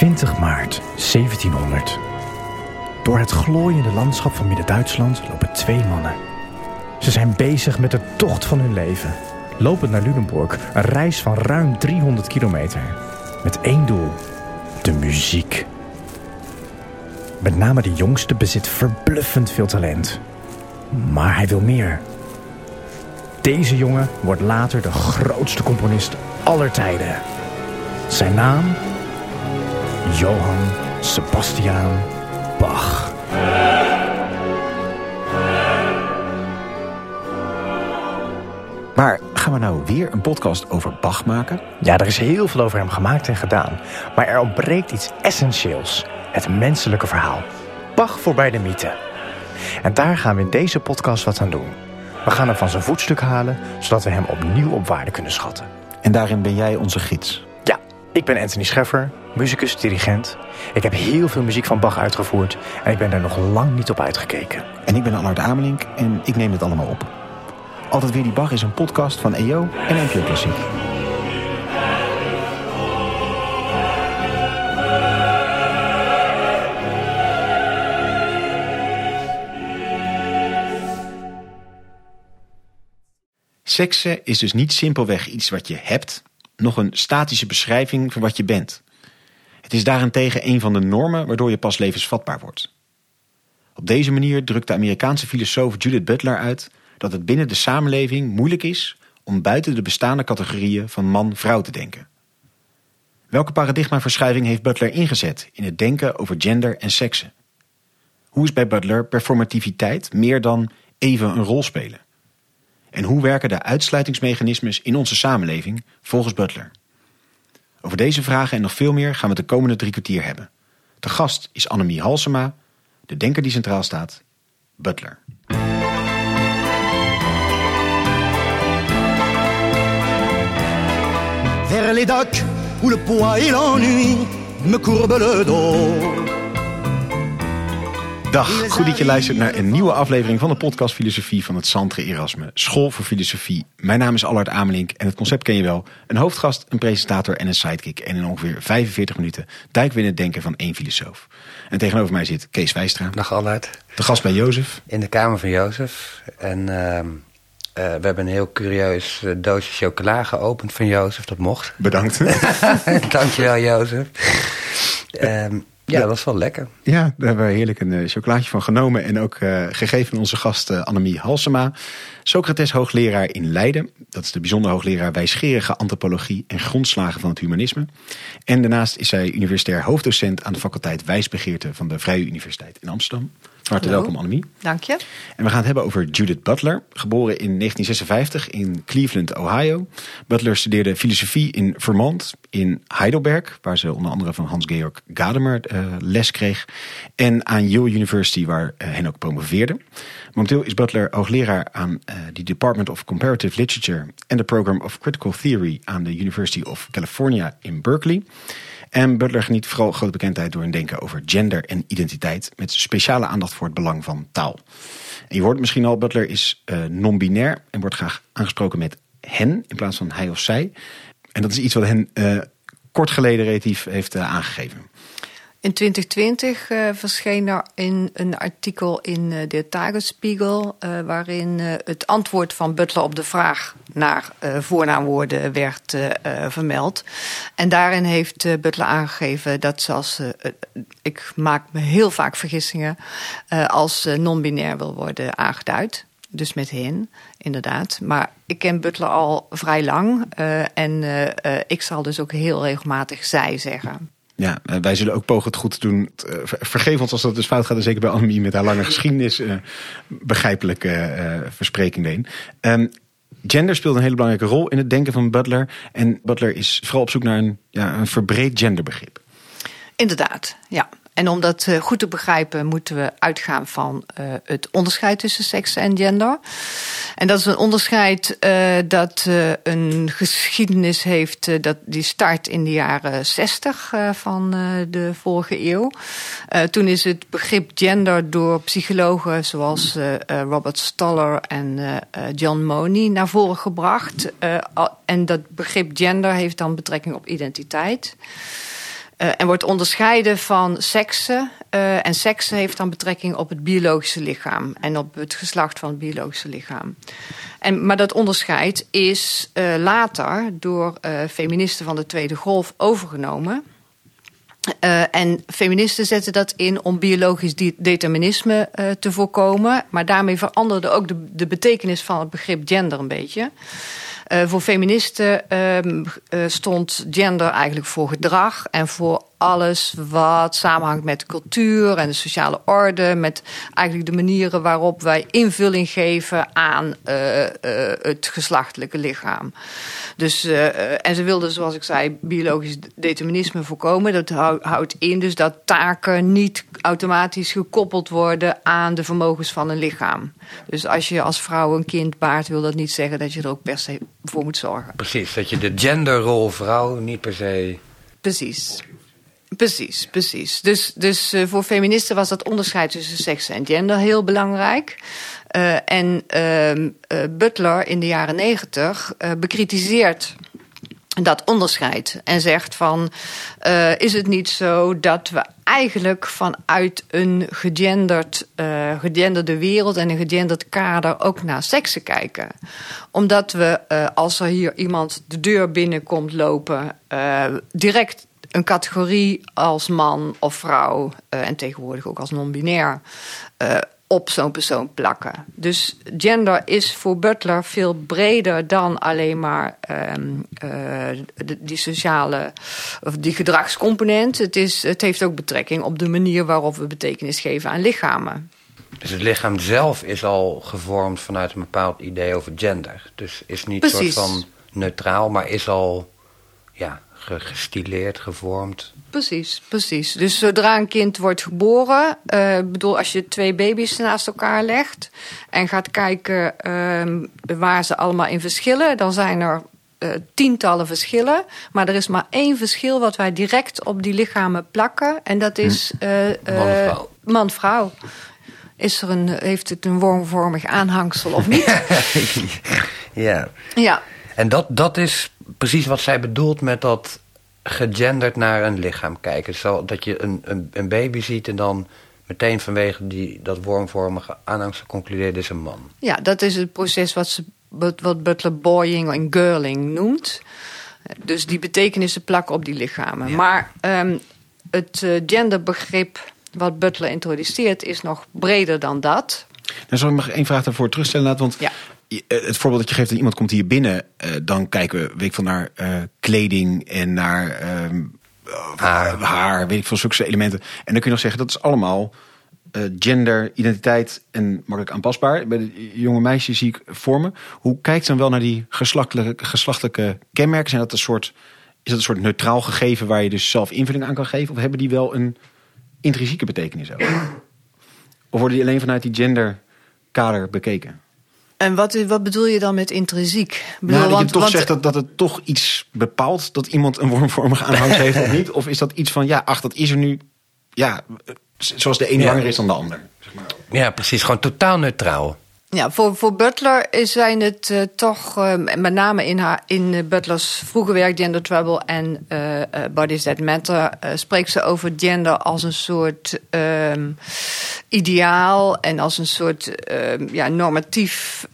20 maart 1700. Door het glooiende landschap van Midden-Duitsland lopen twee mannen. Ze zijn bezig met de tocht van hun leven. Lopend naar Lunenburg, een reis van ruim 300 kilometer. Met één doel, de muziek. Met name de jongste bezit verbluffend veel talent. Maar hij wil meer. Deze jongen wordt later de grootste componist aller tijden. Zijn naam? Johann Sebastian Bach. Maar gaan we nou weer een podcast over Bach maken? Ja, er is heel veel over hem gemaakt en gedaan. Maar er ontbreekt iets essentieels. Het menselijke verhaal. Bach voorbij de mythe. En daar gaan we in deze podcast wat aan doen. We gaan hem van zijn voetstuk halen, zodat we hem opnieuw op waarde kunnen schatten. En daarin ben jij onze gids. Ik ben Anthony Scheffer, muzikus, dirigent. Ik heb heel veel muziek van Bach uitgevoerd en ik ben daar nog lang niet op uitgekeken. En ik ben Allard Amelink en ik neem het allemaal op. Altijd weer die Bach is een podcast van EO en NPO Klassiek. Seksen is dus niet simpelweg iets wat je hebt, nog een statische beschrijving van wat je bent. Het is daarentegen een van de normen waardoor je pas levensvatbaar wordt. Op deze manier drukt de Amerikaanse filosoof Judith Butler uit dat het binnen de samenleving moeilijk is om buiten de bestaande categorieën van man-vrouw te denken. Welke paradigmaverschuiving heeft Butler ingezet in het denken over gender en seksen? Hoe is bij Butler performativiteit meer dan even een rol spelen? En hoe werken de uitsluitingsmechanismes in onze samenleving volgens Butler? Over deze vragen en nog veel meer gaan we de komende drie kwartier hebben. De gast is Annemie Halsema, de denker die centraal staat, Butler. Vers les où le poids me le dos. Dag, goed dat je luistert naar een nieuwe aflevering van de podcast Filosofie van het Santre Erasme, School voor Filosofie. Mijn naam is Allard Amelink en het concept ken je wel. Een hoofdgast, een presentator en een sidekick. En in ongeveer 45 minuten duiken we in het denken van één filosoof. En tegenover mij zit Kees Wijstra. Dag Allard. De gast bij Jozef. In de kamer van Jozef. En uh, uh, we hebben een heel curieus uh, doosje chocola geopend van Jozef. Dat mocht. Bedankt. Dankjewel Jozef. Um, ja, dat was wel lekker. Ja, daar hebben we heerlijk een uh, chocolaatje van genomen. En ook uh, gegeven aan onze gast uh, Annemie Halsema. Socrates hoogleraar in Leiden. Dat is de bijzonder hoogleraar wijsgerige antropologie en grondslagen van het humanisme. En daarnaast is zij universitair hoofddocent aan de faculteit Wijsbegeerte van de Vrije Universiteit in Amsterdam. Hartelijk welkom Annemie. Dank je. En we gaan het hebben over Judith Butler. Geboren in 1956 in Cleveland, Ohio. Butler studeerde filosofie in Vermont, in Heidelberg, waar ze onder andere van Hans-Georg Gadamer uh, les kreeg. En aan Yale University, waar uh, hen ook promoveerde. Momenteel is Butler hoogleraar aan uh, de Department of Comparative Literature en de Program of Critical Theory aan de University of California in Berkeley. En Butler geniet vooral grote bekendheid door een denken over gender en identiteit, met speciale aandacht voor het belang van taal. En je hoort misschien al, Butler is uh, non-binair en wordt graag aangesproken met hen in plaats van hij of zij. En dat is iets wat hen uh, kort geleden relatief heeft uh, aangegeven. In 2020 uh, verscheen er in een artikel in uh, de Tagesspiegel... Uh, waarin het antwoord van Butler op de vraag naar voornaamwoorden werd vermeld. En daarin heeft Butler aangegeven dat ze als... ik maak me heel vaak vergissingen... als non-binair wil worden aangeduid. Dus met hen, inderdaad. Maar ik ken Butler al vrij lang. en ik zal dus ook heel regelmatig zij zeggen. Ja, wij zullen ook pogen het goed te doen. Vergeef ons als dat dus fout gaat. En zeker bij Annemie met haar lange geschiedenis. Uh, begrijpelijke verspreking heen. Um, gender speelt een hele belangrijke rol in het denken van Butler. En Butler is vooral op zoek naar een, ja, een verbreed genderbegrip. Inderdaad, ja. En om dat uh, goed te begrijpen moeten we uitgaan van uh, het onderscheid tussen seks en gender. En dat is een onderscheid uh, dat een geschiedenis heeft dat die start in de jaren 60 van de vorige eeuw. toen is het begrip gender door psychologen zoals Robert Stoller en John Money naar voren gebracht. en dat begrip gender heeft dan betrekking op identiteit. Eh, en wordt onderscheiden van seksen. Uh, en seksen heeft dan betrekking op het biologische lichaam en op het geslacht van het biologische lichaam. En, maar dat onderscheid is uh, later door feministen van de Tweede Golf overgenomen. en feministen zetten dat in om biologisch determinisme te voorkomen. Maar daarmee veranderde ook de, de betekenis van het begrip gender een beetje. Uh, voor feministen uh, stond gender eigenlijk voor gedrag en voor alles wat samenhangt met cultuur en de sociale orde, met eigenlijk de manieren waarop wij invulling geven aan uh, het geslachtelijke lichaam. Dus, en ze wilden, zoals ik zei, biologisch determinisme voorkomen. Dat houdt in dus dat taken niet automatisch gekoppeld worden aan de vermogens van een lichaam. Dus als je als vrouw een kind baart, wil dat niet zeggen dat je er ook per se voor moet zorgen. Precies, dat je de genderrol vrouw niet per se. Precies. Precies, precies. Dus, dus uh, voor feministen was dat onderscheid tussen seks en gender heel belangrijk. Uh, en uh, Butler in de jaren negentig bekritiseert dat onderscheid. En zegt van, is het niet zo dat we eigenlijk vanuit een gegenderd, gegenderde wereld en een gegenderd kader ook naar seksen kijken? Omdat we, als er hier iemand de deur binnenkomt lopen, direct een categorie als man of vrouw, en tegenwoordig ook als non-binair, op zo'n persoon plakken. Dus gender is voor Butler veel breder dan alleen maar um, uh, die sociale of die gedragscomponent. Het, is, het heeft ook betrekking op de manier waarop we betekenis geven aan lichamen. Dus het lichaam zelf is al gevormd vanuit een bepaald idee over gender. Dus is niet soort van neutraal, maar is al ja, gestileerd, gevormd. Precies, precies. Dus zodra een kind wordt geboren, uh, bedoel, als je twee baby's naast elkaar legt en gaat kijken uh, waar ze allemaal in verschillen, dan zijn er uh, tientallen verschillen. Maar er is maar één verschil wat wij direct op die lichamen plakken. En dat is hm. man-vrouw. Is er een, heeft het een wormvormig aanhangsel of niet? ja. ja. En dat, dat is precies wat zij bedoelt met dat gegenderd naar een lichaam kijken. Zo dat je een, een, een baby ziet en dan meteen vanwege die, dat wormvormige aanhangsel concludeert is een man. Ja, dat is het proces wat, ze, wat Butler boying en girling noemt. Dus die betekenissen plakken op die lichamen. Maar um, het uh, genderbegrip wat Butler introduceert is nog breder dan dat. Dan zal ik nog één vraag daarvoor terugstellen. Want ja. Eh, het voorbeeld dat je geeft dat iemand komt hier binnen, uh, dan kijken we weet ik van naar uh, kleding en naar um, haar. haar, weet ik veel, zulke elementen. En dan kun je nog zeggen dat is allemaal uh, gender, identiteit en makkelijk aanpasbaar. Bij de jonge meisjes zie ik vormen. Hoe kijkt dan wel naar die geslachtelijke, geslachtelijke kenmerken? Zijn dat een soort, is dat een soort neutraal gegeven waar je dus zelf invulling aan kan geven? Of hebben die wel een intrinsieke betekenis ook? Of worden die alleen vanuit die genderkader bekeken? En wat, wat bedoel je dan met intrinsiek? Bedoel, nou, dat want, je toch want, zegt dat, dat het toch iets bepaalt dat iemand een wormvormige aanhang heeft of niet? Of is dat iets van, ja, ach, dat is er nu, ja, zoals de ene Ja. langer is dan de ander? Zeg maar. Ja, precies. Gewoon totaal neutraal. Ja, voor, voor Butler zijn het eh, toch, eh, met name in, haar, in eh, Butlers vroege werk Gender Trouble en eh, Bodies That Matter, spreekt ze over gender als een soort ehm, ideaal en als een soort ehm, ja, normatief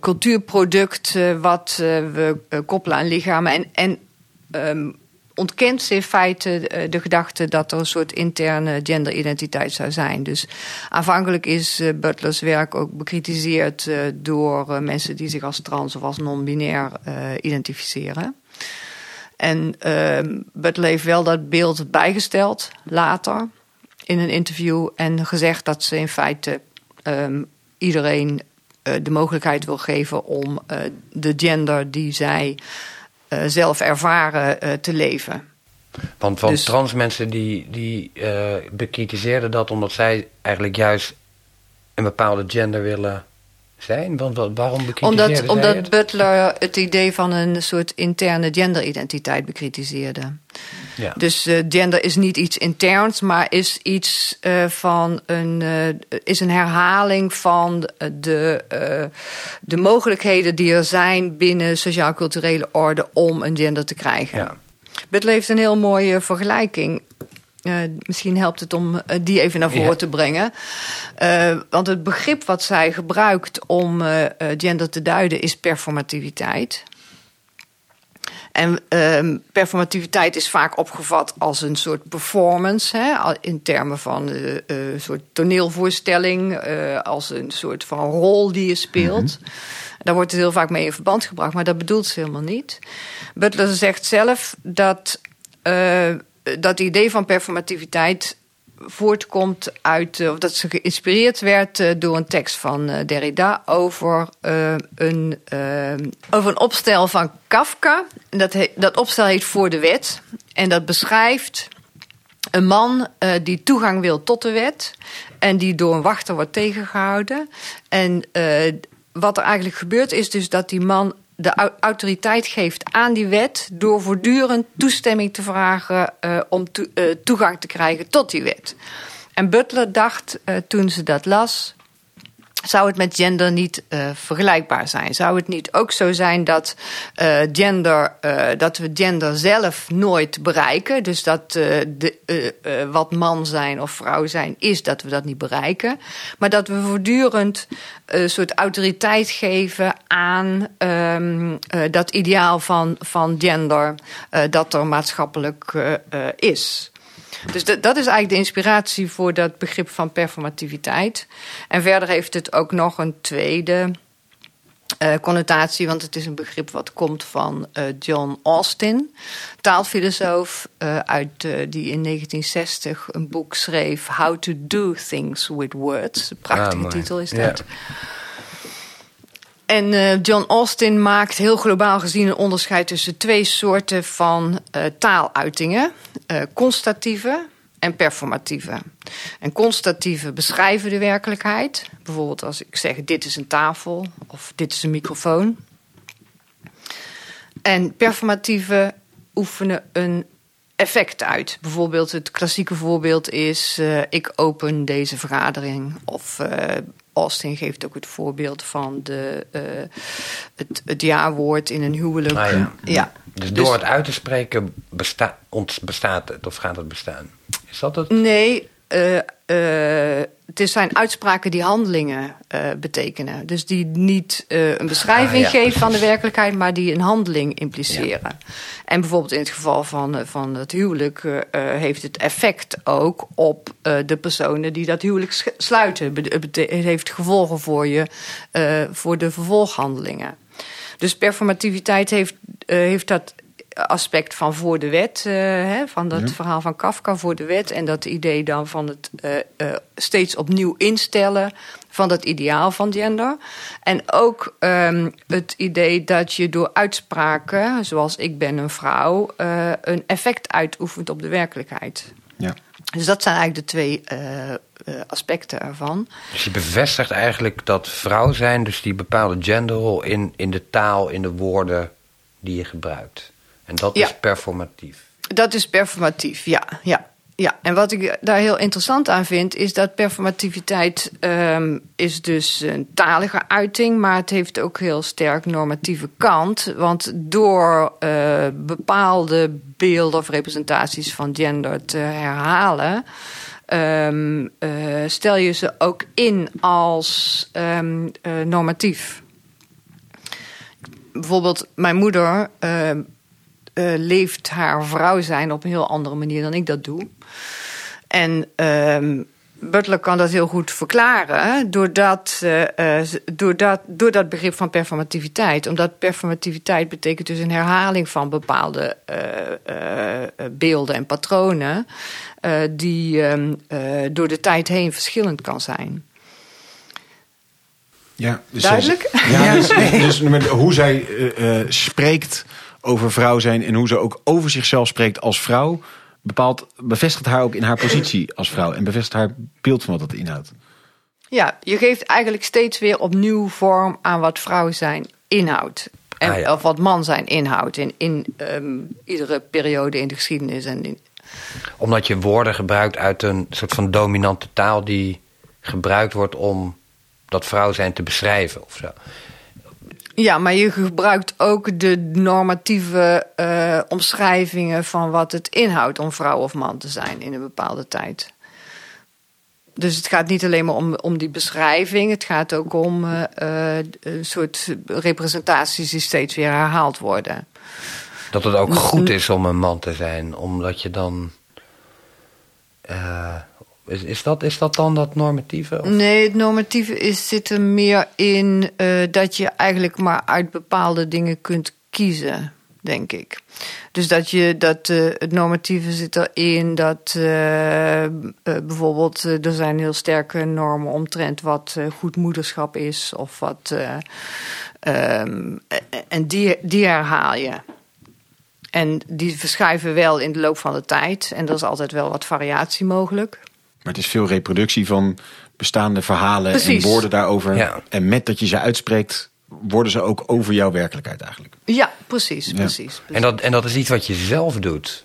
cultuurproduct wat we koppelen aan lichamen. En, en ehm, ontkent ze in feite eh, de gedachte dat er een soort interne genderidentiteit zou zijn. Dus aanvankelijk is eh, Butlers werk ook bekritiseerd eh, door mensen die zich als trans of als non-binair identificeren. En ehm Butler heeft wel dat beeld bijgesteld later in een interview en gezegd dat ze in feite ehm, iedereen de mogelijkheid wil geven om de gender die zij eh, zelf ervaren eh, te leven. Want, want Dus- trans mensen die, die eh, bekritiseerden dat omdat zij eigenlijk juist een bepaalde gender willen zijn. Want waarom bekritiseerden Omdat, omdat het? Butler het idee van een soort interne genderidentiteit bekritiseerde. Ja. Dus eh, gender is niet iets interns, maar is iets eh, van een, eh, is een herhaling van de, de mogelijkheden die er zijn binnen sociaal-culturele orde om een gender te krijgen. ja. Butler heeft een heel mooie vergelijking. Uh, misschien helpt het om uh, die even naar voren Ja. te brengen. Uh, want het begrip wat zij gebruikt om gender te duiden is performativiteit. En um, performativiteit is vaak opgevat als een soort performance, hè, in termen van een soort toneelvoorstelling, als een soort van rol die je speelt. Mm -hmm. Daar wordt het heel vaak mee in verband gebracht, maar dat bedoelt ze helemaal niet. Butler zegt zelf dat uh, dat idee van performativiteit voortkomt uit, of dat ze geïnspireerd werd uh, door een tekst van Derrida over, een, over een opstel van Kafka. Dat, dat opstel heet Voor de Wet. En dat beschrijft een man die toegang wil tot de wet en die door een wachter wordt tegengehouden. En wat er eigenlijk gebeurt is dus dat die man de autoriteit geeft aan die wet door voortdurend toestemming te vragen uh, om uh, toegang te krijgen tot die wet. En Butler dacht uh, toen ze dat las. Zou het met gender niet vergelijkbaar zijn? Zou het niet ook zo zijn dat, gender, dat we gender zelf nooit bereiken? Dus dat de, wat man zijn of vrouw zijn is, dat we dat niet bereiken. Maar dat we voortdurend een soort autoriteit geven aan uh, dat ideaal van, van gender dat er maatschappelijk is. Dus de, dat is eigenlijk de inspiratie voor dat begrip van performativiteit. En verder heeft het ook nog een tweede uh, connotatie, want het is een begrip wat komt van uh, John Austin, taalfilosoof uh, uit, die in 1960 een boek schreef, How to Do Things with Words. Een prachtige ah, titel is dat. En uh, John Austin maakt heel globaal gezien een onderscheid tussen twee soorten van uh, taaluitingen: uh, constatieve en performatieve. En constatieve beschrijven de werkelijkheid. Bijvoorbeeld als ik zeg: dit is een tafel of dit is een microfoon. En performatieve oefenen een effect uit. Bijvoorbeeld het klassieke voorbeeld is: ik open deze vergadering of Austin geeft ook het voorbeeld van de, uh, het, het jaarwoord in een huwelijk. Ah, ja. ja. Dus door dus, het uit te spreken besta bestaat het of gaat het bestaan? Is dat het? Nee, uh, het zijn uitspraken die handelingen betekenen. Dus die niet een beschrijving ah, ja, geven van de werkelijkheid, maar die een handeling impliceren. Ja. En bijvoorbeeld in het geval van, van het huwelijk heeft het effect ook op de personen die dat huwelijk sluiten. Het heeft gevolgen voor je, voor de vervolghandelingen. Dus performativiteit heeft, heeft dat aspect van voor de wet, hè, van dat ja. verhaal van Kafka voor de wet. En dat idee dan van het steeds opnieuw instellen van dat ideaal van gender. En ook um, het idee dat je door uitspraken, zoals ik ben een vrouw, uh, een effect uitoefent op de werkelijkheid. Ja. Dus dat zijn eigenlijk de twee aspecten ervan. Dus je bevestigt eigenlijk dat vrouw zijn, dus die bepaalde genderrol in, in de taal, in de woorden die je gebruikt. En dat ja. is performatief. Dat is performatief, ja. ja. Ja, en wat ik daar heel interessant aan vind, is dat performativiteit um, is dus een talige uiting, maar het heeft ook heel sterk normatieve kant. Want door uh, bepaalde beelden of representaties van gender te herhalen, um, uh, stel je ze ook in als um, uh, normatief. Bijvoorbeeld, mijn moeder. Uh, leeft haar vrouw zijn op een heel andere manier dan ik dat doe. En uh, Butler kan dat heel goed verklaren doordat, uh, uh, door, dat, door dat begrip van performativiteit. Omdat performativiteit betekent dus een herhaling van bepaalde uh, beelden en patronen... die door de tijd heen verschillend kan zijn. Ja, dus Duidelijk? Zij, ja, dus, dus, dus hoe zij spreekt over vrouw zijn en hoe ze ook over zichzelf spreekt als vrouw, bepaalt, bevestigt haar ook in haar positie als vrouw en bevestigt haar beeld van wat dat inhoudt. Ja, je geeft eigenlijk steeds weer opnieuw vorm aan wat vrouw zijn inhoudt. En, Ah, ja. Of wat man zijn inhoudt in, in um, iedere periode in de geschiedenis. En in, Omdat je woorden gebruikt uit een soort van dominante taal die gebruikt wordt om dat vrouw zijn te beschrijven of zo. Ja, maar je gebruikt ook de normatieve eh, omschrijvingen van wat het inhoudt om vrouw of man te zijn in een bepaalde tijd. Dus het gaat niet alleen maar om, om die beschrijving, het gaat ook om eh, eh, een soort representaties die steeds weer herhaald worden. Dat het ook goed is om een man te zijn, omdat je dan. Is, is, dat, is dat dan dat normatieve? Of? Nee, het normatieve is, zit er meer in eh, dat je eigenlijk maar uit bepaalde dingen kunt kiezen, denk ik. Dus dat je dat eh, het normatieve zit erin dat eh, bijvoorbeeld er zijn heel sterke normen omtrent wat goed moederschap is of wat. eh, ehm, en die, die herhaal je. En die verschuiven wel in de loop van de tijd. En er is altijd wel wat variatie mogelijk. Maar het is veel reproductie van bestaande verhalen Precies. en woorden daarover. Ja. En met dat je ze uitspreekt, worden ze ook over jouw werkelijkheid eigenlijk. Ja, precies, Ja. precies. En, dat, en dat is iets wat je zelf doet.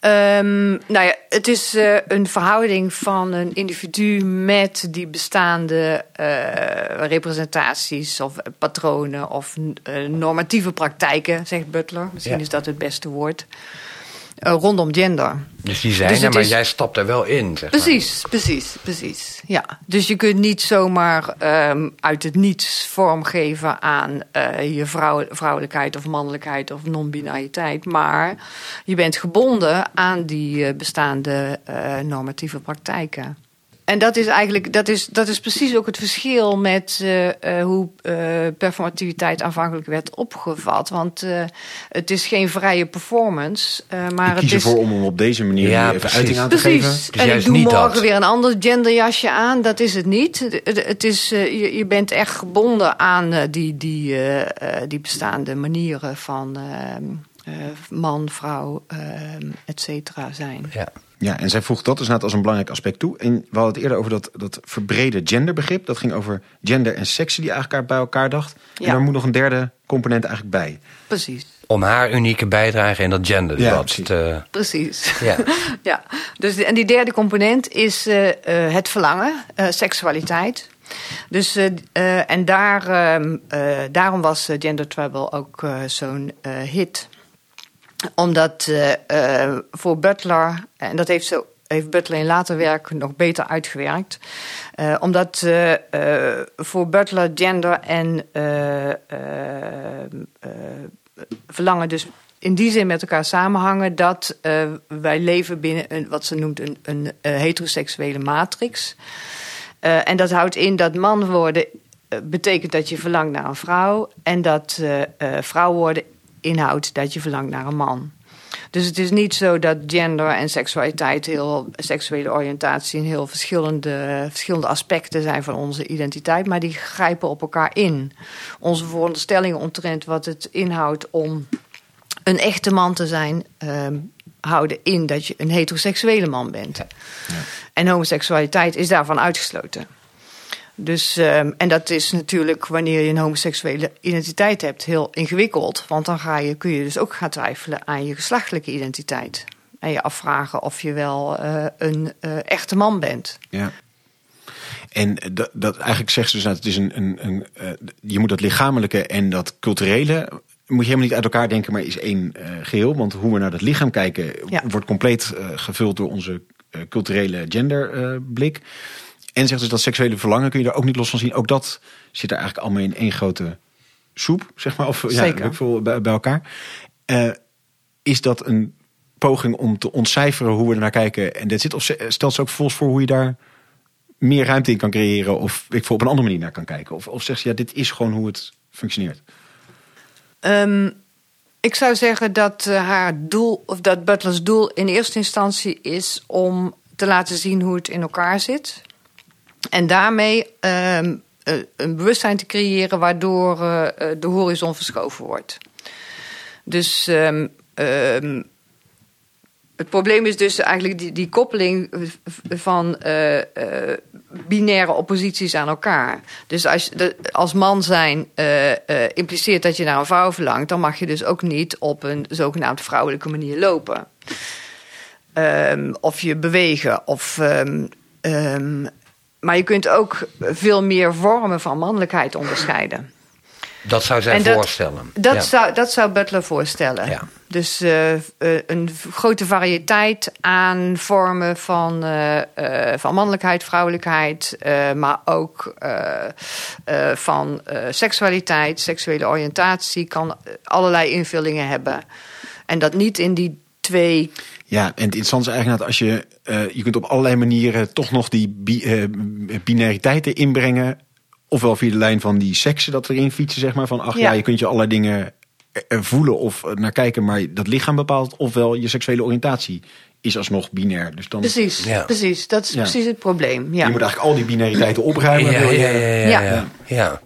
Ehm, nou ja, het is eh, een verhouding van een individu met die bestaande eh, representaties of patronen of eh, normatieve praktijken, zegt Butler. Misschien Ja. is dat het beste woord. Eh, rondom gender. Dus die zijn Dus er, maar is- jij stapt er wel in, zeg maar. Precies, precies, precies. Ja. Dus je kunt niet zomaar ehm, uit het niets vormgeven aan eh, je vrouw, vrouwelijkheid of mannelijkheid of non-binariteit. Maar je bent gebonden aan die eh, bestaande normatieve praktijken. En dat is eigenlijk, dat is, dat is precies ook het verschil met eh, eh, hoe eh, performativiteit aanvankelijk werd opgevat. Want eh, het is geen vrije performance, eh, maar ik het kies is. ervoor om hem op deze manier Ja, even precies. uiting aan te geven. Precies. Dus en ik doe morgen dat. weer een ander genderjasje aan. Dat is het niet. Het, het- het is, je, je bent echt gebonden aan eh, die, die, eh, eh, die bestaande manieren van ehm, eh, man, vrouw, ehm et cetera zijn. Ja. Ja, en zij voegt dat dus inderdaad als een belangrijk aspect toe. En we hadden het eerder over dat, dat verbrede genderbegrip. Dat ging over gender en seksen die eigenlijk bij elkaar dacht. En Ja. daar moet nog een derde component eigenlijk bij. Precies. Om haar unieke bijdrage in dat genderdebat Ja, precies. te... Precies. Ja. ja. Dus, en die derde component is eh, eh, het verlangen, eh, seksualiteit. Dus, eh, eh, en daar, ehm, eh, daarom was eh, Gender Trouble ook eh, zo'n eh, hit. Omdat eh, eh, voor Butler, en dat heeft, zo, heeft Butler in later werk nog beter uitgewerkt. eh, omdat voor Butler gender en verlangen dus in die zin met elkaar samenhangen dat wij leven binnen een, wat ze noemt een, een heteroseksuele matrix. En dat houdt in dat man worden betekent dat je verlangt naar een vrouw. En dat vrouw worden inhoudt dat je verlangt naar een man. Dus het is niet zo dat gender en seksualiteit, heel, seksuele oriëntatie, een heel verschillende, verschillende aspecten zijn van onze identiteit, maar die grijpen op elkaar in. Onze veronderstellingen omtrent wat het inhoudt om een echte man te zijn, ehm, houden in dat je een heteroseksuele man bent. En homoseksualiteit is daarvan uitgesloten. Dus, ehm, en dat is natuurlijk wanneer je een homoseksuele identiteit hebt heel ingewikkeld. Want dan ga je, kun je dus ook gaan twijfelen aan je geslachtelijke identiteit. En je afvragen of je wel eh, een eh, echte man bent. Ja. En dat, dat eigenlijk zegt ze dus dat het is een, een, een eh, je moet dat lichamelijke en dat culturele moet je helemaal niet uit elkaar denken, maar is één eh, geheel. Want hoe we naar dat lichaam kijken Ja. wordt compleet eh, gevuld door onze eh, culturele genderblik. En zegt dus dat seksuele verlangen kun je daar ook niet los van zien. Ook dat zit er eigenlijk allemaal in één grote soep, zeg maar, of ja, Zeker. veel, bij, bij elkaar. Eh, is dat een poging om te ontcijferen hoe we er naar kijken en dit zit? Of ze- stelt ze ook volgens voor hoe je daar meer ruimte in kan creëren of ik veel op een andere manier naar kan kijken? Of, of zegt ze ja, dit is gewoon hoe het functioneert? Ehm, ik zou zeggen dat eh, haar doel, of dat Butlers doel in eerste instantie is om te laten zien hoe het in elkaar zit. En daarmee ehm, eh, een bewustzijn te creëren waardoor eh, eh, de horizon verschoven wordt. Dus ehm, ehm, het probleem is dus eigenlijk die, die koppeling van binaire opposities aan elkaar. Dus als, als man zijn impliceert dat je naar een vrouw verlangt, dan mag je dus ook niet op een zogenaamd vrouwelijke manier lopen. Of je bewegen. Of, maar je kunt ook veel meer vormen van mannelijkheid onderscheiden. Dat zou zij dat- voorstellen. Dat, Ja. zou, dat zou Butler voorstellen. Ja. Dus eh, eh, een grote variëteit aan vormen van, eh, van mannelijkheid, vrouwelijkheid, maar ook van seksualiteit, seksuele oriëntatie, kan allerlei invullingen hebben. En dat niet in die twee. Ja, en het interessante is eigenlijk dat als je... eh, je kunt op allerlei manieren toch nog die bi eh, binariteiten inbrengen. Ofwel via de lijn van die seksen dat erin fietsen, zeg maar. Van ach ja, Ja. je kunt je allerlei dingen eh, voelen of naar kijken, maar dat lichaam bepaalt. Ofwel je seksuele oriëntatie is alsnog binair. Dus dan Precies, Ja. precies. Dat is Ja. precies het probleem. Ja. je moet eigenlijk al die binariteiten opruimen. ja, wil je- ja, ja, ja, Ja.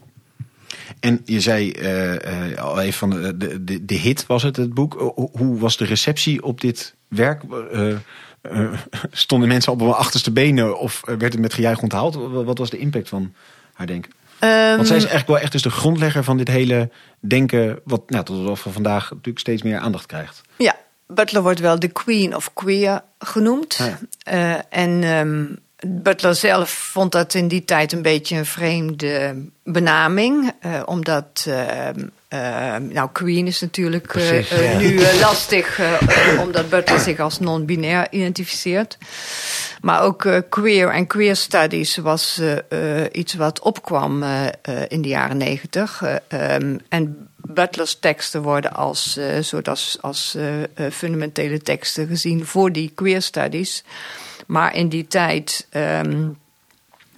En je zei eh, eh, al even van de, de, de, hit was het, het boek. Hoe, hoe was de receptie op dit werk? Eh, eh, stonden mensen op hun achterste benen of eh, werd het met gejuich onthaald? Wat was de impact van haar denken? Ehm, Want zij is eigenlijk wel echt dus de grondlegger van dit hele denken... wat nou, tot van vandaag natuurlijk steeds meer aandacht krijgt. Ja, Butler wordt wel de Queen of Queer genoemd. Ah, ja. Eh, en ehm, Butler zelf vond dat in die tijd een beetje een vreemde benaming. eh, omdat, ehm, ehm, nou, Queen is natuurlijk eh, Precies, eh, ja. nu eh, lastig, eh, eh, omdat Butler zich als non-binair identificeert. Maar ook eh, queer en queer studies was eh, eh, iets wat opkwam eh, eh, in de jaren negentig. Eh, ehm, en Butler's teksten worden als, eh, soort als, als eh, eh, fundamentele teksten gezien voor die queer studies. Maar in die tijd ehm,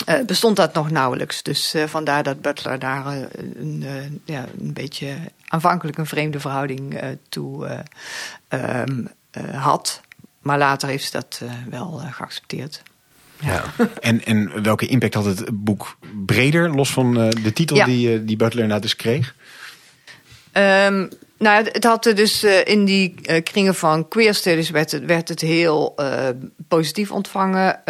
eh, bestond dat nog nauwelijks. Dus eh, vandaar dat Butler daar eh, een, ja, een beetje aanvankelijk een vreemde verhouding toe eh, ehm, eh, had. Maar later heeft ze dat wel geaccepteerd. Ja. En, en welke impact had het boek breder, los van de titel Ja. die, die Butler nou dus kreeg? Ehm, nou, het- had dus eh, in die eh, kringen van queer studies werd het, werd het heel eh, positief ontvangen.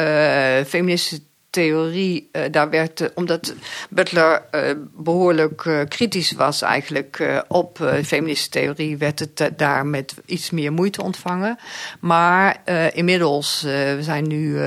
Feministische theorie, eh, daar werd, eh, omdat Butler eh, behoorlijk eh, kritisch was eigenlijk op feministische theorie, werd het daar met iets meer moeite ontvangen. Maar inmiddels, we zijn nu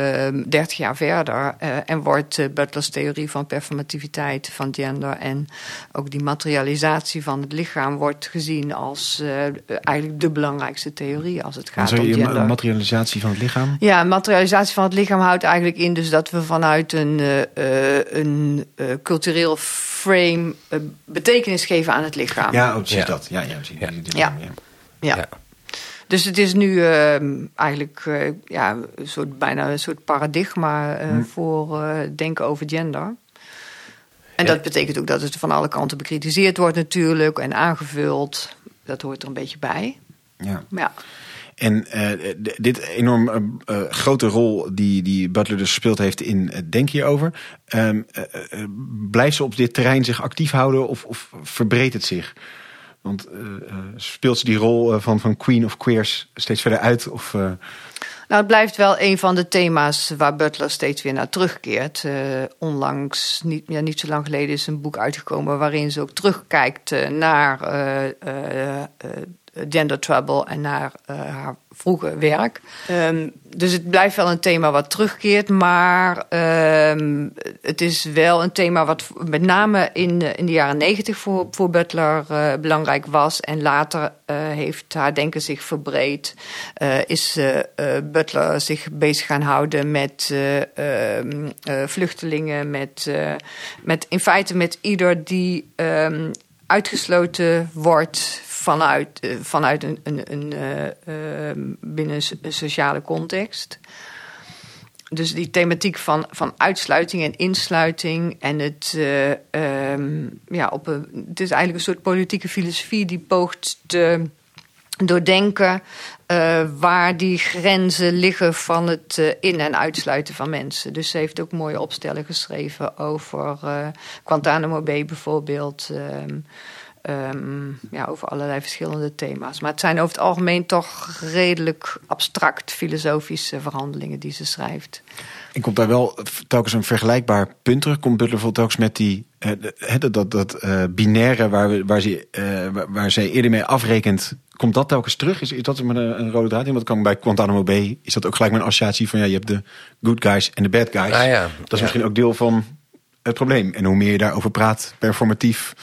30 jaar verder en wordt Butler's theorie van performativiteit, van gender en ook die materialisatie van het lichaam wordt gezien als eigenlijk de belangrijkste theorie als het gaat om gender. materialisatie van het lichaam? Ja, materialisatie van het lichaam houdt eigenlijk in dus dat we vanuit een, eh, eh, een eh, cultureel frame betekenis geven aan het lichaam. Ja, oh, precies Ja. dat. Ja, ja, precies. Ja. Ja. Ja. Ja. Dus het is nu eh, eigenlijk eh, ja, een soort, bijna een soort paradigma eh, Hm. voor eh, denken over gender. En Ja. dat betekent ook dat het van alle kanten bekritiseerd wordt natuurlijk en aangevuld. Dat hoort er een beetje bij. ja. Maar ja. En d- dit enorm eh, grote rol die, die Butler dus gespeeld heeft in Denk hierover. eh, blijft ze op dit terrein zich actief houden of, of verbreedt het zich? Want speelt ze die rol van, van Queen of Queers steeds verder uit? Of, Nou, het blijft wel een van de thema's waar Butler steeds weer naar terugkeert. Onlangs, niet, ja, niet zo lang geleden, is een boek uitgekomen waarin ze ook terugkijkt eh, naar eh, gender trouble en naar eh, haar vroege werk. Ehm, dus het blijft wel een thema wat terugkeert, maar ehm, het is wel een thema wat met name in, de- in de jaren negentig voor, voor Butler eh, belangrijk was. En later eh, heeft haar denken zich verbreed. Eh, is eh, eh, Butler zich bezig gaan houden met eh, ehm, eh, vluchtelingen, met, eh, met in feite met ieder die uitgesloten wordt vanuit, eh, vanuit een, een, een, eh, ehm, binnen een so- een sociale context. Dus die thematiek van, van uitsluiting en insluiting. En het, eh, ehm, ja, op een, het is eigenlijk een soort politieke filosofie die poogt te doordenken waar die grenzen liggen van het in- en uitsluiten van mensen. Dus ze heeft ook mooie opstellen geschreven over eh Guantanamo Bay bijvoorbeeld. ehm, ehm, ja, over allerlei verschillende thema's. Maar het zijn over het algemeen toch redelijk abstract filosofische verhandelingen die ze schrijft. En komt daar wel telkens een vergelijkbaar punt terug? Komt Butler telkens met die, eh, dat, dat, dat eh, binaire waar, we, waar, ze, eh, waar, waar zij eerder mee afrekent, komt dat telkens terug? Is, is dat maar een, een rode draad in? Want kan bij Guantanamo Bay is dat ook gelijk mijn associatie van ja, je hebt de good guys en de bad guys. Ah, ja. Dat is Ja. misschien ook deel van het probleem. En hoe meer je daarover praat, performatief,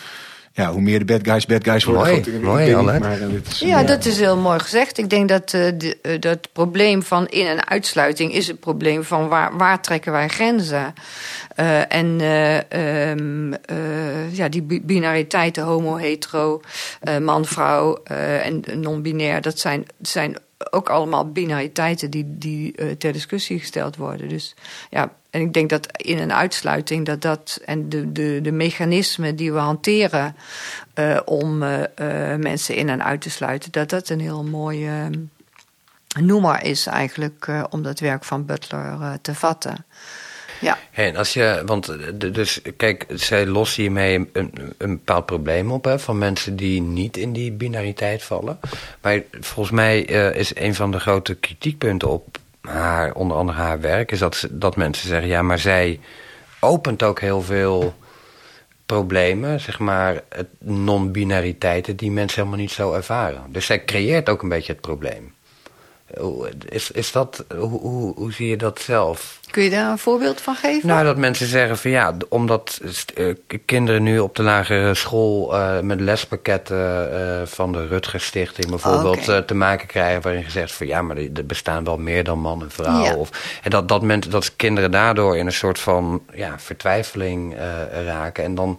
ja, hoe meer de bad guys bad guys worden. Mooi, goed, maar, eh, is- Ja, dat is heel mooi gezegd. Ik denk dat eh, de, eh, dat probleem van in- en uitsluiting is het probleem van waar, waar trekken wij grenzen. Eh, en eh, ehm, eh, ja, die bi- binariteiten, homo, hetero, eh, man, vrouw eh, en non-binair, dat zijn, zijn ook allemaal binariteiten die, die eh, ter discussie gesteld worden. Dus ja, en ik denk dat in- en uitsluiting dat dat en de, de, de mechanismen die we hanteren eh, om eh, eh, mensen in en uit te sluiten, dat dat een heel mooie noemer is eigenlijk om dat werk van Butler te vatten. Ja. En als je, want dus kijk, zij lossen hiermee een, een, een bepaald probleem op hè, van mensen die niet in die binariteit vallen. Maar volgens mij is een van de grote kritiekpunten op haar, onder andere haar werk, is dat, dat mensen zeggen: ja, maar zij opent ook heel veel problemen, zeg maar, non-binariteiten die mensen helemaal niet zo ervaren. Dus zij creëert ook een beetje het probleem. Hoe- Is, is dat, hoe, hoe, hoe zie je dat zelf? Kun je daar een voorbeeld van geven? Nou, dat mensen zeggen van ja, omdat eh, kinderen nu op de lagere school eh, met lespakketten eh, van de Rutger Stichting bijvoorbeeld eh, te maken krijgen, waarin gezegd van ja, maar er bestaan wel meer dan man en vrouw. Ja. Of, en dat, dat, mensen, dat kinderen daardoor in een soort van ja, vertwijfeling raken. En dan,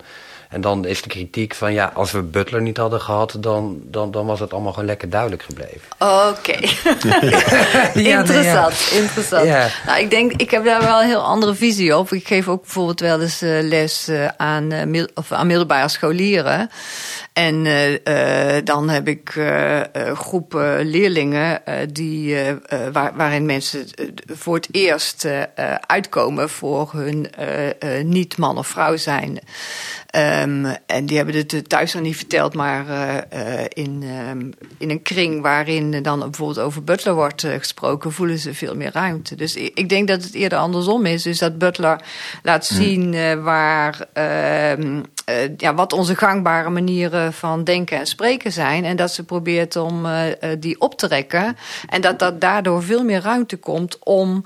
en dan is de kritiek van ja, als we Butler niet hadden gehad, dan, dan, dan was het allemaal gewoon lekker duidelijk gebleven. Oké. interessant, interessant. Ja. Nou, ik denk, ik heb daar wel een heel andere visie op. Ik geef ook bijvoorbeeld wel eens eh, les eh, aan, eh, mid- of aan middelbare scholieren. En eh, eh, dan heb ik groepen leerlingen eh, die, waar, waarin mensen voor het eerst eh, eh, uitkomen voor hun eh, eh, niet man of vrouw zijn. Ehm, en die hebben het eh, thuis nog niet verteld, maar eh, eh, in, ehm, in een kring waarin dan bijvoorbeeld over Butler wordt gesproken, voelen ze veel meer ruimte. Dus ik, ik denk dat het eerder andersom is. Dus dat Butler laat zien eh, waar, ehm, eh, ja, wat onze gangbare manieren van denken en spreken zijn. En dat ze probeert om die op te rekken. En dat, dat daardoor veel meer ruimte komt om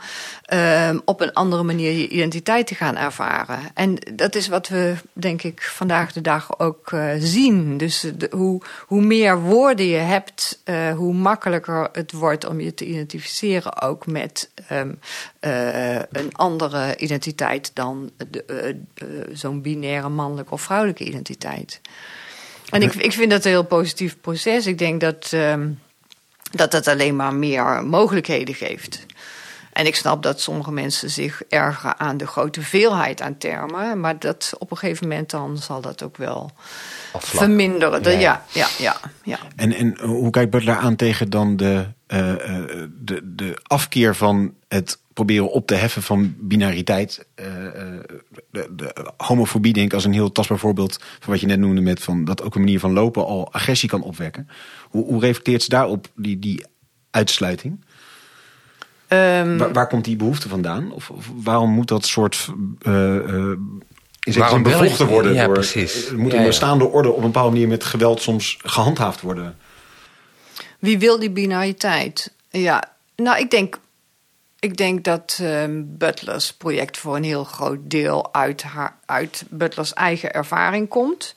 op een andere manier je identiteit te gaan ervaren. En dat is wat we, denk ik, vandaag de dag ook eh, zien. Dus hoe, hoe meer woorden je hebt, eh, hoe makkelijker het wordt om je te identificeren ook met ehm, eh, een andere identiteit dan zo'n binaire mannelijke of vrouwelijke identiteit. En ik, ik vind dat een heel positief proces. Ik denk dat ehm, dat het alleen maar meer mogelijkheden geeft. En ik snap dat sommige mensen zich ergeren aan de grote veelheid aan termen. Maar dat op een gegeven moment dan zal dat ook wel Afvlakken. verminderen. De- Ja. ja, ja, ja, ja. En, en hoe kijkt Butler aan tegen dan de, eh, eh, de, de afkeer van het proberen op te heffen van binariteit? Eh, de, de homofobie denk ik als een heel tastbaar voorbeeld van wat je net noemde met van dat ook een manier van lopen al agressie kan opwekken. Hoe, hoe reflecteert ze daarop die, die uitsluiting? Ehm, Waar, waar komt die behoefte vandaan? Of, of waarom moet dat soort eh, eh, Waarom wil je- bevochten worden? Ja, door, precies. eh, Moet een ja. bestaande orde op een bepaalde manier met geweld soms gehandhaafd worden? Wie wil die binariteit? Ja, nou, ik denk, ik denk dat ehm, Butlers project voor een heel groot deel uit, haar, uit Butlers eigen ervaring komt.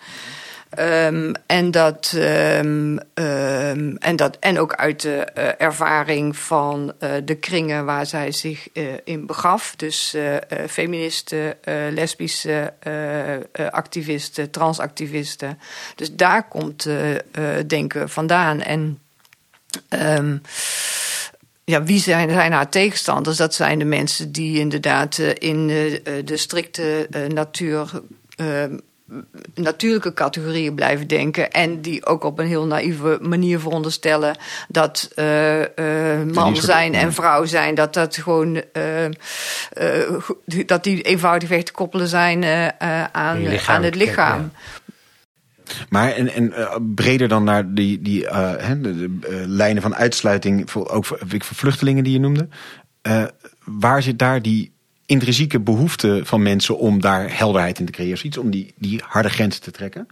Ehm, en, dat, ehm, ehm, en, dat, en ook uit de eh, ervaring van eh, de kringen waar zij zich eh, in begaf. Dus feministen, lesbische activisten, transactivisten. Dus daar komt denken vandaan. En ja, wie zijn, zijn haar tegenstanders? Dat zijn de mensen die inderdaad in de strikte natuur. Natuurlijke categorieën blijven denken. En die ook op een heel naïeve manier veronderstellen dat eh, man zijn en vrouw zijn, dat dat gewoon go- dat die eenvoudig weg te koppelen zijn aan, lichaam, aan het lichaam. ja. Maar en, en breder dan naar die, die hè, de, de, lijnen van uitsluiting, voor, ook voor, voor vluchtelingen die je noemde. Waar zit daar die intrinsieke behoefte van mensen om daar helderheid in te creëren? Zoiets om die, die harde grenzen te trekken?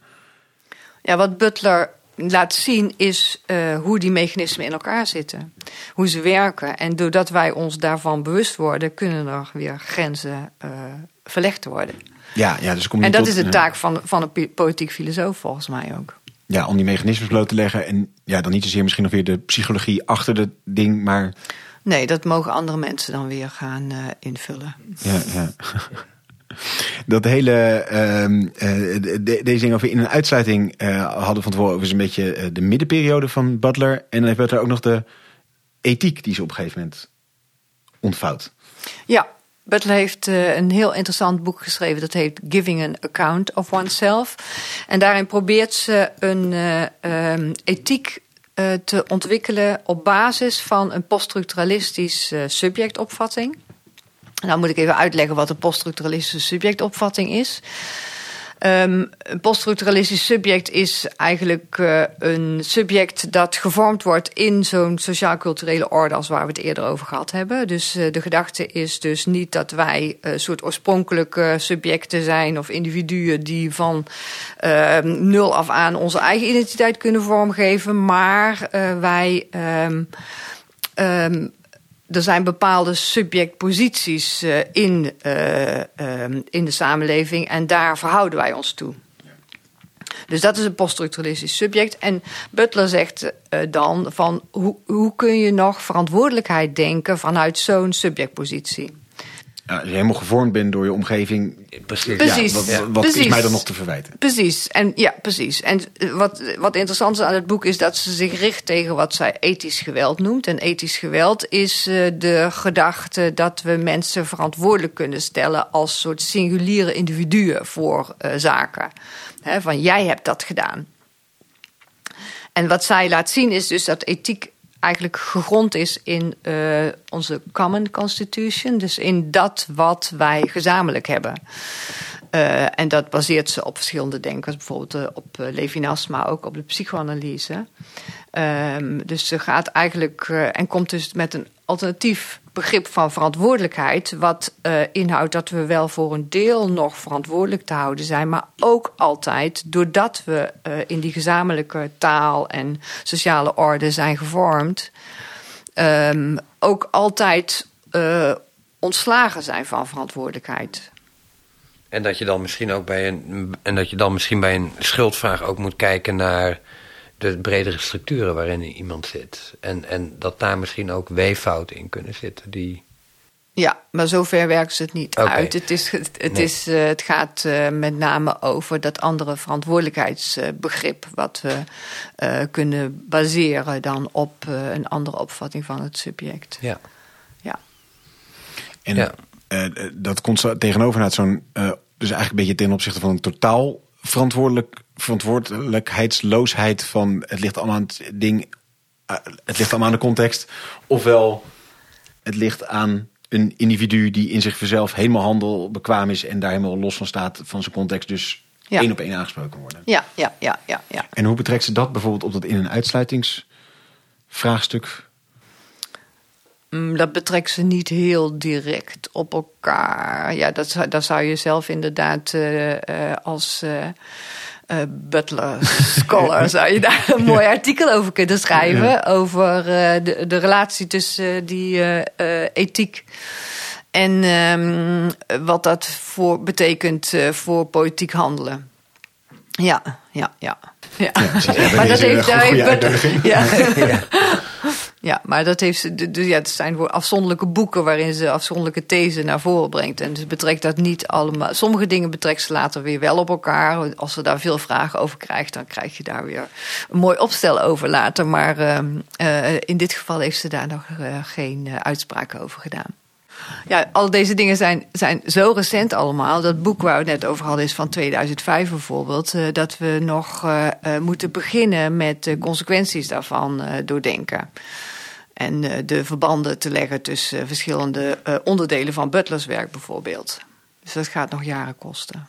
Ja, wat Butler laat zien is eh, hoe die mechanismen in elkaar zitten. Hoe ze werken. En doordat wij ons daarvan bewust worden, kunnen er weer grenzen eh, verlegd worden. Ja, ja dus kom En dat tot- is de taak van, van een politiek filosoof volgens mij ook. Ja, om die mechanismes bloot te leggen. En ja, dan niet zozeer misschien nog weer de psychologie achter het ding, maar Nee, dat mogen andere mensen dan weer gaan eh, invullen. ja, ja. Dat hele, ehm, eh, de- de- deze ding over in een uitsluiting eh, hadden van tevoren over een beetje de middenperiode van Butler. En dan heeft Butler ook nog de ethiek die ze op een gegeven moment ontvouwt. Ja, Butler heeft een heel interessant boek geschreven. Dat heet Giving an Account of Oneself. En daarin probeert ze een eh, ehm, ethiek eh, te ontwikkelen op basis van een poststructuralistisch eh, subjectopvatting. Nou moet ik even uitleggen wat een poststructuralistische subjectopvatting is. Ehm, een poststructuralistisch subject is eigenlijk eh, een subject dat gevormd wordt in zo'n sociaal-culturele orde als waar we het eerder over gehad hebben. Dus eh, de gedachte is dus niet dat wij een soort oorspronkelijke subjecten zijn of individuen die van ehm, nul af aan onze eigen identiteit kunnen vormgeven, maar eh, wij. ehm, er zijn bepaalde subjectposities eh, in, eh, ehm, in de samenleving en daar verhouden wij ons toe. Dus dat is een poststructuralistisch subject. En Butler zegt eh, dan van hoe, hoe kun je nog verantwoordelijkheid denken vanuit zo'n subjectpositie? Ja, als je helemaal gevormd bent door je omgeving, Precies. Precies. ja, wat, wat is mij dan nog te verwijten? Precies, en ja, precies. En eh, wat, wat interessant is aan het boek is dat ze zich richt tegen wat zij ethisch geweld noemt. En ethisch geweld is eh, de gedachte dat we mensen verantwoordelijk kunnen stellen als soort singuliere individuen voor eh, zaken. Hè, van jij hebt dat gedaan. En wat zij laat zien is dus dat ethiek eigenlijk gegrond is in eh, onze Common Constitution. Dus in dat wat wij gezamenlijk hebben. Eh, en dat baseert ze op verschillende denkers, bijvoorbeeld eh, op Levinas, maar ook op de psychoanalyse. Ehm, dus ze gaat eigenlijk en komt dus met een alternatief begrip van verantwoordelijkheid, wat eh, inhoudt dat we wel voor een deel nog verantwoordelijk te houden zijn, maar ook altijd doordat we eh, in die gezamenlijke taal en sociale orde zijn gevormd, ehm, ook altijd eh, ontslagen zijn van verantwoordelijkheid. En dat je dan misschien ook bij een. En dat je dan misschien bij een schuldvraag ook moet kijken naar de bredere structuren waarin iemand zit. En, en dat daar misschien ook weeffouten in kunnen zitten. Die. Ja, maar zover werkt ze het niet uit. Het, is, het, het Nee. is, eh, het gaat eh, met name over dat andere verantwoordelijkheidsbegrip... wat we eh, kunnen baseren dan op een andere opvatting van het subject. Ja. Ja, En Ja. dat komt tegenover naar zo'n, dus eigenlijk een beetje ten opzichte van een totaal verantwoordelijk, verantwoordelijkheidsloosheid van het ligt allemaal aan het ding, eh, het ligt allemaal aan de context, ofwel het ligt aan een individu die in zich zelf helemaal handelbekwaam is en daar helemaal los van staat van zijn context, dus Ja. één op één aangesproken worden. ja, ja, ja, ja. ja. En hoe betrekt ze dat bijvoorbeeld op dat in een uitsluitingsvraagstuk? Mm, Dat betrekt ze niet heel direct op elkaar. Ja, dat, zou- daar zou je zelf inderdaad eh, eh, als eh, Butler scholar... zou je daar een mooi artikel over kunnen schrijven... over de, de relatie tussen die ethiek... en ehm, wat dat voor, betekent voor politiek handelen. Ja, ja, ja. maar dat heeft, daar heeft ja. Ja, maar dat heeft de- Ja, het zijn afzonderlijke boeken waarin ze afzonderlijke thesen naar voren brengt. En ze betrekt dat niet allemaal. Sommige dingen betrekt ze later weer wel op elkaar. Als ze daar veel vragen over krijgt, dan krijg je daar weer een mooi opstel over later. Maar ehm, eh, in dit geval heeft ze daar nog eh, geen eh, uitspraken over gedaan. Ja, al deze dingen zijn, zijn zo recent allemaal. Dat boek waar we het net over hadden is van 2005 bijvoorbeeld. dat we nog moeten beginnen met de consequenties daarvan doordenken. En eh, de verbanden te leggen tussen eh, verschillende eh, onderdelen van Butlers werk bijvoorbeeld. Dus dat gaat nog jaren kosten.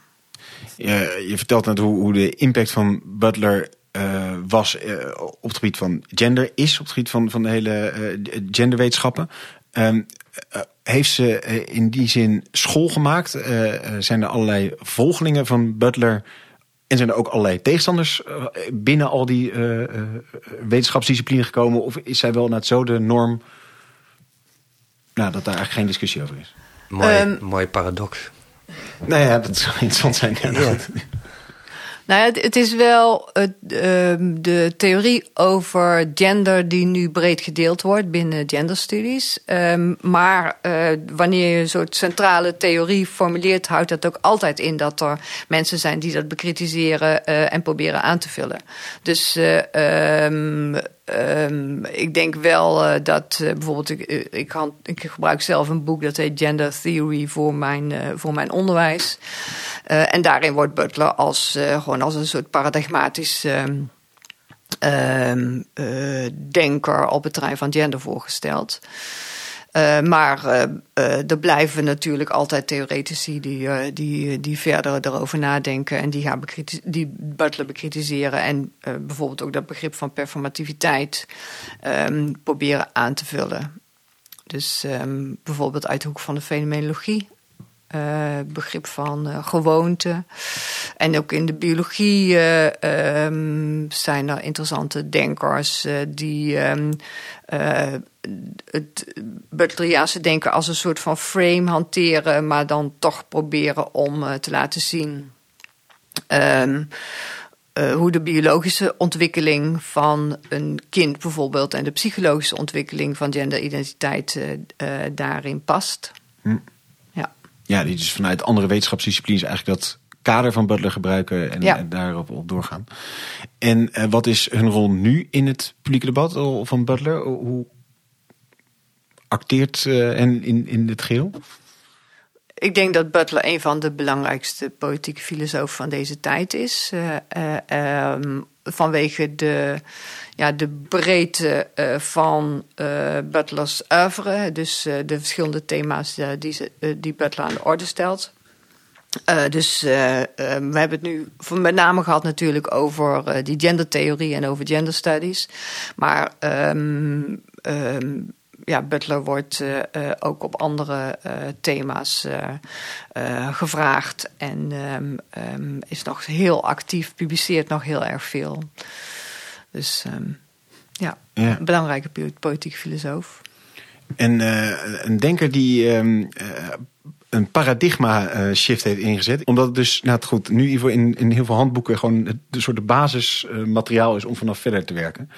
Je, je vertelt net hoe, hoe de impact van Butler was op het gebied van gender, is op het gebied van, van de hele eh, genderwetenschappen. Ehm, eh, heeft ze in die zin school gemaakt? Zijn er allerlei volgelingen van Butler? En zijn er ook allerlei tegenstanders eh, binnen al die eh, eh, wetenschapsdisciplines gekomen? Of is zij wel net zo de norm nou, dat daar eigenlijk geen discussie over is? Mooi, Ehm, mooi paradox. Nou ja, dat zou interessant zijn. Ja, Ja. Nou ja, het, is wel ehm, de theorie over gender die nu breed gedeeld wordt binnen genderstudies. Ehm, maar eh, wanneer je een soort centrale theorie formuleert, houdt dat ook altijd in dat er mensen zijn die dat bekritiseren eh, en proberen aan te vullen. Dus eh, ehm, ik denk wel eh, dat eh, bijvoorbeeld, ik, eh, ik, ik gebruik zelf een boek dat heet Gender Theory voor mijn, voor mijn onderwijs. En daarin wordt Butler als, gewoon als een soort paradigmatisch ehm, ehm, eh, denker op het terrein van gender voorgesteld. Eh, maar eh, er blijven natuurlijk altijd theoretici die, die, die verder erover nadenken en die, gaan die Butler bekritiseren. En bijvoorbeeld ook dat begrip van performativiteit ehm, proberen aan te vullen. Dus ehm, bijvoorbeeld uit de hoek van de fenomenologie. Eh, begrip van eh, gewoonte. En ook in de biologie eh, ehm, zijn er interessante denkers die ehm, eh, het Butleriaanse denken als een soort van frame hanteren, maar dan toch proberen om te laten zien ehm, eh, hoe de biologische ontwikkeling van een kind bijvoorbeeld en de psychologische ontwikkeling van genderidentiteit daarin past. Hm. Ja. Die dus vanuit andere wetenschapsdisciplines eigenlijk dat kader van Butler gebruiken en, Ja. en daarop op doorgaan. En eh, wat is hun rol nu in het publieke debat eh, van Butler? Hoe acteert eh, en in, in het geheel? Ik denk dat Butler een van de belangrijkste politieke filosofen van deze tijd is. Eh, eh, ehm, vanwege de, ja, de breedte eh, van eh, Butlers oeuvre. Dus eh, de verschillende thema's die, die Butler aan de orde stelt. Dus we hebben het nu met name gehad natuurlijk over die gendertheorie en over gender studies. Maar ehm, ehm, ja, Butler wordt eh, eh, ook op andere eh, thema's gevraagd en ehm, ehm, is nog heel actief, publiceert nog heel erg veel. Dus ehm, ja, Ja. een belangrijke po- politieke filosoof. En een denker die een paradigma shift heeft ingezet. Omdat het dus, nou het goed, nu in, in, heel veel handboeken gewoon het de soort basismateriaal is om vanaf verder te werken.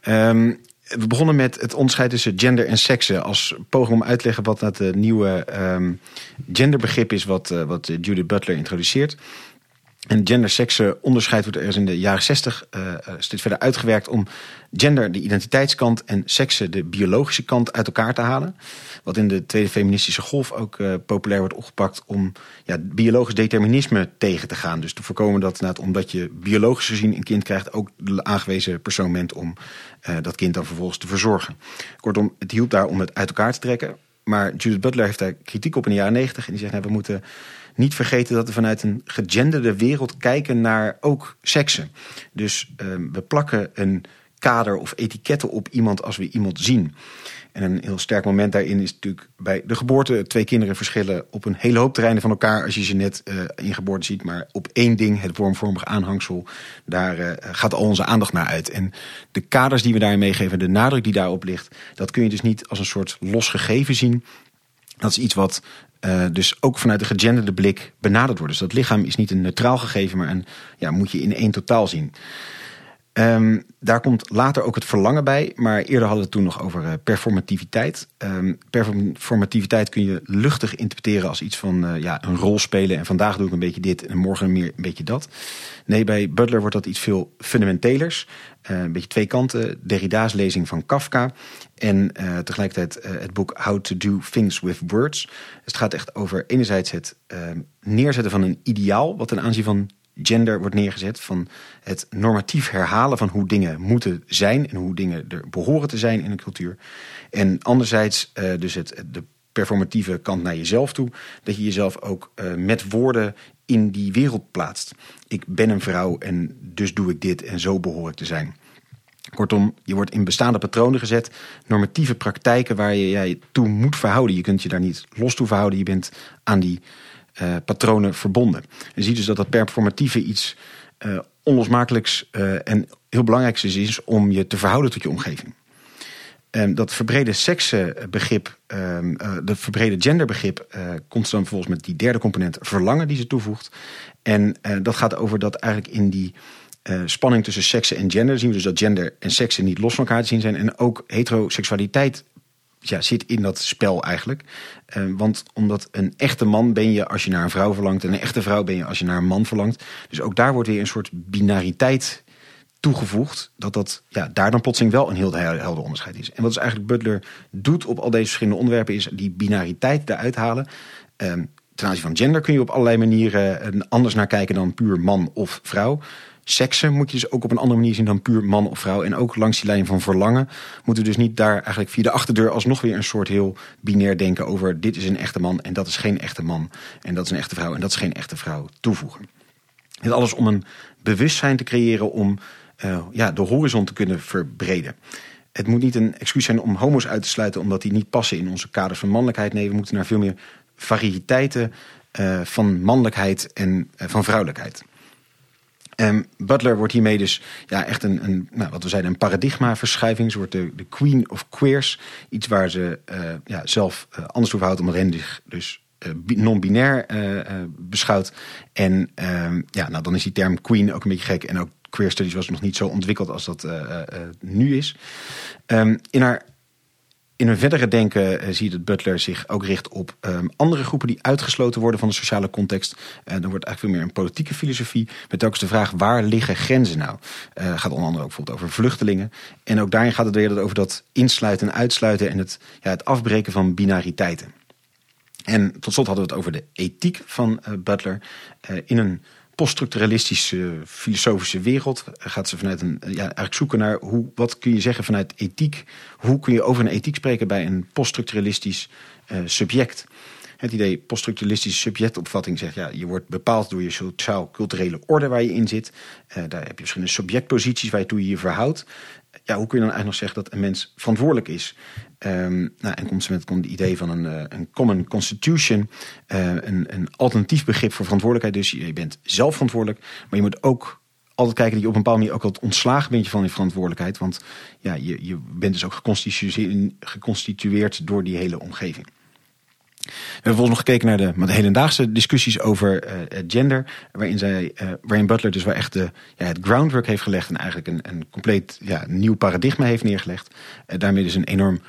Ehm, we begonnen met het onderscheid tussen gender en seksen als poging om uit te leggen wat dat eh, nieuwe ehm, genderbegrip is wat, eh, wat Judith Butler introduceert. En gender-seksen onderscheid wordt ergens in de jaren 60 eh, eh, steeds verder uitgewerkt om gender, de identiteitskant, en seksen, de biologische kant, uit elkaar te halen. Wat in de tweede feministische golf ook eh, populair wordt opgepakt om ja, biologisch determinisme tegen te gaan. Dus te voorkomen dat inderdaad, omdat je biologisch gezien een kind krijgt, ook de aangewezen persoon bent om eh, dat kind dan vervolgens te verzorgen. Kortom, het hielp daar om het uit elkaar te trekken. Maar Judith Butler heeft daar kritiek op in de jaren 90 en die zegt, nou, we moeten niet vergeten dat we vanuit een gegenderde wereld kijken naar ook seksen. Dus ehm, we plakken een kader of etiketten op iemand als we iemand zien. En een heel sterk moment daarin is natuurlijk bij de geboorte. Twee kinderen verschillen op een hele hoop terreinen van elkaar als je ze net eh, in geboorte ziet. Maar op één ding, het wormvormige aanhangsel, daar eh, gaat al onze aandacht naar uit. En de kaders die we daarin meegeven, de nadruk die daarop ligt, dat kun je dus niet als een soort los gegeven zien. Dat is iets wat eh, dus ook vanuit de gegenderde blik benaderd wordt. Dus dat lichaam is niet een neutraal gegeven, maar een, ja, moet je in één totaal zien. Ehm, daar komt later ook het verlangen bij, maar eerder hadden we het toen nog over eh, performativiteit. Ehm, performativiteit kun je luchtig interpreteren als iets van eh, ja, een rol spelen. En vandaag doe ik een beetje dit en morgen meer een beetje dat. Nee, bij Butler wordt dat iets veel fundamentelers. Eh, een beetje twee kanten. Derrida's lezing van Kafka. En tegelijkertijd het boek How to Do Things with Words. Dus het gaat echt over enerzijds het eh, neerzetten van een ideaal, wat ten aanzien van gender wordt neergezet. Van het normatief herhalen van hoe dingen moeten zijn en hoe dingen er behoren te zijn in een cultuur. En anderzijds eh, dus het, de performatieve kant naar jezelf toe. Dat je jezelf ook eh, met woorden in die wereld plaatst. Ik ben een vrouw en dus doe ik dit en zo behoor ik te zijn. Kortom, je wordt in bestaande patronen gezet, normatieve praktijken waar je je toe moet verhouden. Je kunt je daar niet los toe verhouden, je bent aan die patronen verbonden. Je ziet dus dat dat performatieve iets uh, onlosmakelijks uh, en heel belangrijks is, is om je te verhouden tot je omgeving. Um, dat verbrede seksenbegrip, um, uh, de verbrede genderbegrip, komt dan vervolgens met die derde component verlangen die ze toevoegt. En dat gaat over dat eigenlijk in die spanning tussen seksen en gender zien we dus dat gender en seksen niet los van elkaar te zien zijn. En ook heteroseksualiteit ja, zit in dat spel eigenlijk. want omdat een echte man ben je als je naar een vrouw verlangt en een echte vrouw ben je als je naar een man verlangt. Dus ook daar wordt weer een soort binariteit toegevoegd dat dat ja, daar dan plotseling wel een heel helder onderscheid is. En wat dus eigenlijk Butler doet op al deze verschillende onderwerpen is die binariteit eruit halen. Um, ten aanzien van gender kun je op allerlei manieren uh, anders naar kijken dan puur man of vrouw. Seksen moet je dus ook op een andere manier zien dan puur man of vrouw. En ook langs die lijn van verlangen moeten we dus niet daar eigenlijk via de achterdeur alsnog weer een soort heel binair denken over dit is een echte man en dat is geen echte man. En dat is een echte vrouw en dat is geen echte vrouw toevoegen. Dit alles om een bewustzijn te creëren om uh, ja, de horizon te kunnen verbreden. Het moet niet een excuus zijn om homo's uit te sluiten omdat die niet passen in onze kaders van mannelijkheid. Nee, we moeten naar veel meer variëteiten uh, van mannelijkheid en uh, van vrouwelijkheid. Um, Butler wordt hiermee dus ja, echt een, een nou, wat we zeiden, een paradigmaverschuiving. Ze wordt de, de queen of queers. Iets waar ze uh, ja, zelf uh, anders over houdt, omdat hen dus uh, non-binair beschouwt. En um, ja, nou, dan is die term queen ook een beetje gek. En ook queer studies was nog niet zo ontwikkeld als dat nu is. Um, in haar in een verdere denken uh, zie je dat Butler zich ook richt op um, andere groepen die uitgesloten worden van de sociale context. Uh, dan wordt eigenlijk veel meer een politieke filosofie. Met ook de vraag waar liggen grenzen nou? Uh, gaat onder andere ook bijvoorbeeld over vluchtelingen. En ook daarin gaat het weer over dat insluiten en uitsluiten en het, ja, het afbreken van binariteiten. En tot slot hadden we het over de ethiek van Butler. in een poststructuralistische filosofische wereld gaat ze vanuit een ja, eigenlijk zoeken naar hoe, wat kun je zeggen vanuit ethiek. Hoe kun je over een ethiek spreken bij een poststructuralistisch uh, subject? Het idee poststructuralistische subjectopvatting zegt ja, je wordt bepaald door je sociaal-culturele orde waar je in zit. Uh, daar heb je verschillende subjectposities waar je je verhoudt ja, hoe kun je dan eigenlijk nog zeggen dat een mens verantwoordelijk is? Um, nou, en komt ze met het idee van een, uh, een common constitution, uh, een, een alternatief begrip voor verantwoordelijkheid. Dus je bent zelf verantwoordelijk, maar je moet ook altijd kijken dat je op een bepaalde manier ook wat ontslagen bent van je verantwoordelijkheid. Want ja, je, je bent dus ook geconstitueerd door die hele omgeving. We hebben volgens nog gekeken naar de, de hedendaagse discussies over uh, gender. Waarin, zij, uh, waarin Butler dus wel echt de, ja, het groundwork heeft gelegd. En eigenlijk een, een compleet ja, nieuw paradigma heeft neergelegd. Uh, daarmee dus een enorm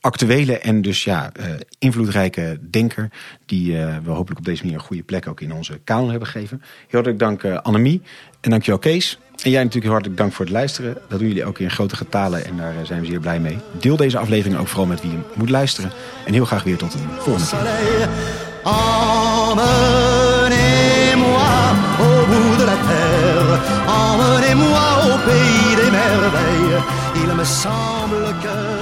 actuele en dus ja, invloedrijke denker. Die we hopelijk op deze manier een goede plek ook in onze kanon hebben gegeven. Heel hartelijk dank Annemie. En dankjewel Kees. En jij natuurlijk heel hartelijk dank voor het luisteren. Dat doen jullie ook in grote getalen en daar zijn we zeer blij mee. Deel deze aflevering ook vooral met wie je moet luisteren. En heel graag weer tot een volgende keer. Il me semble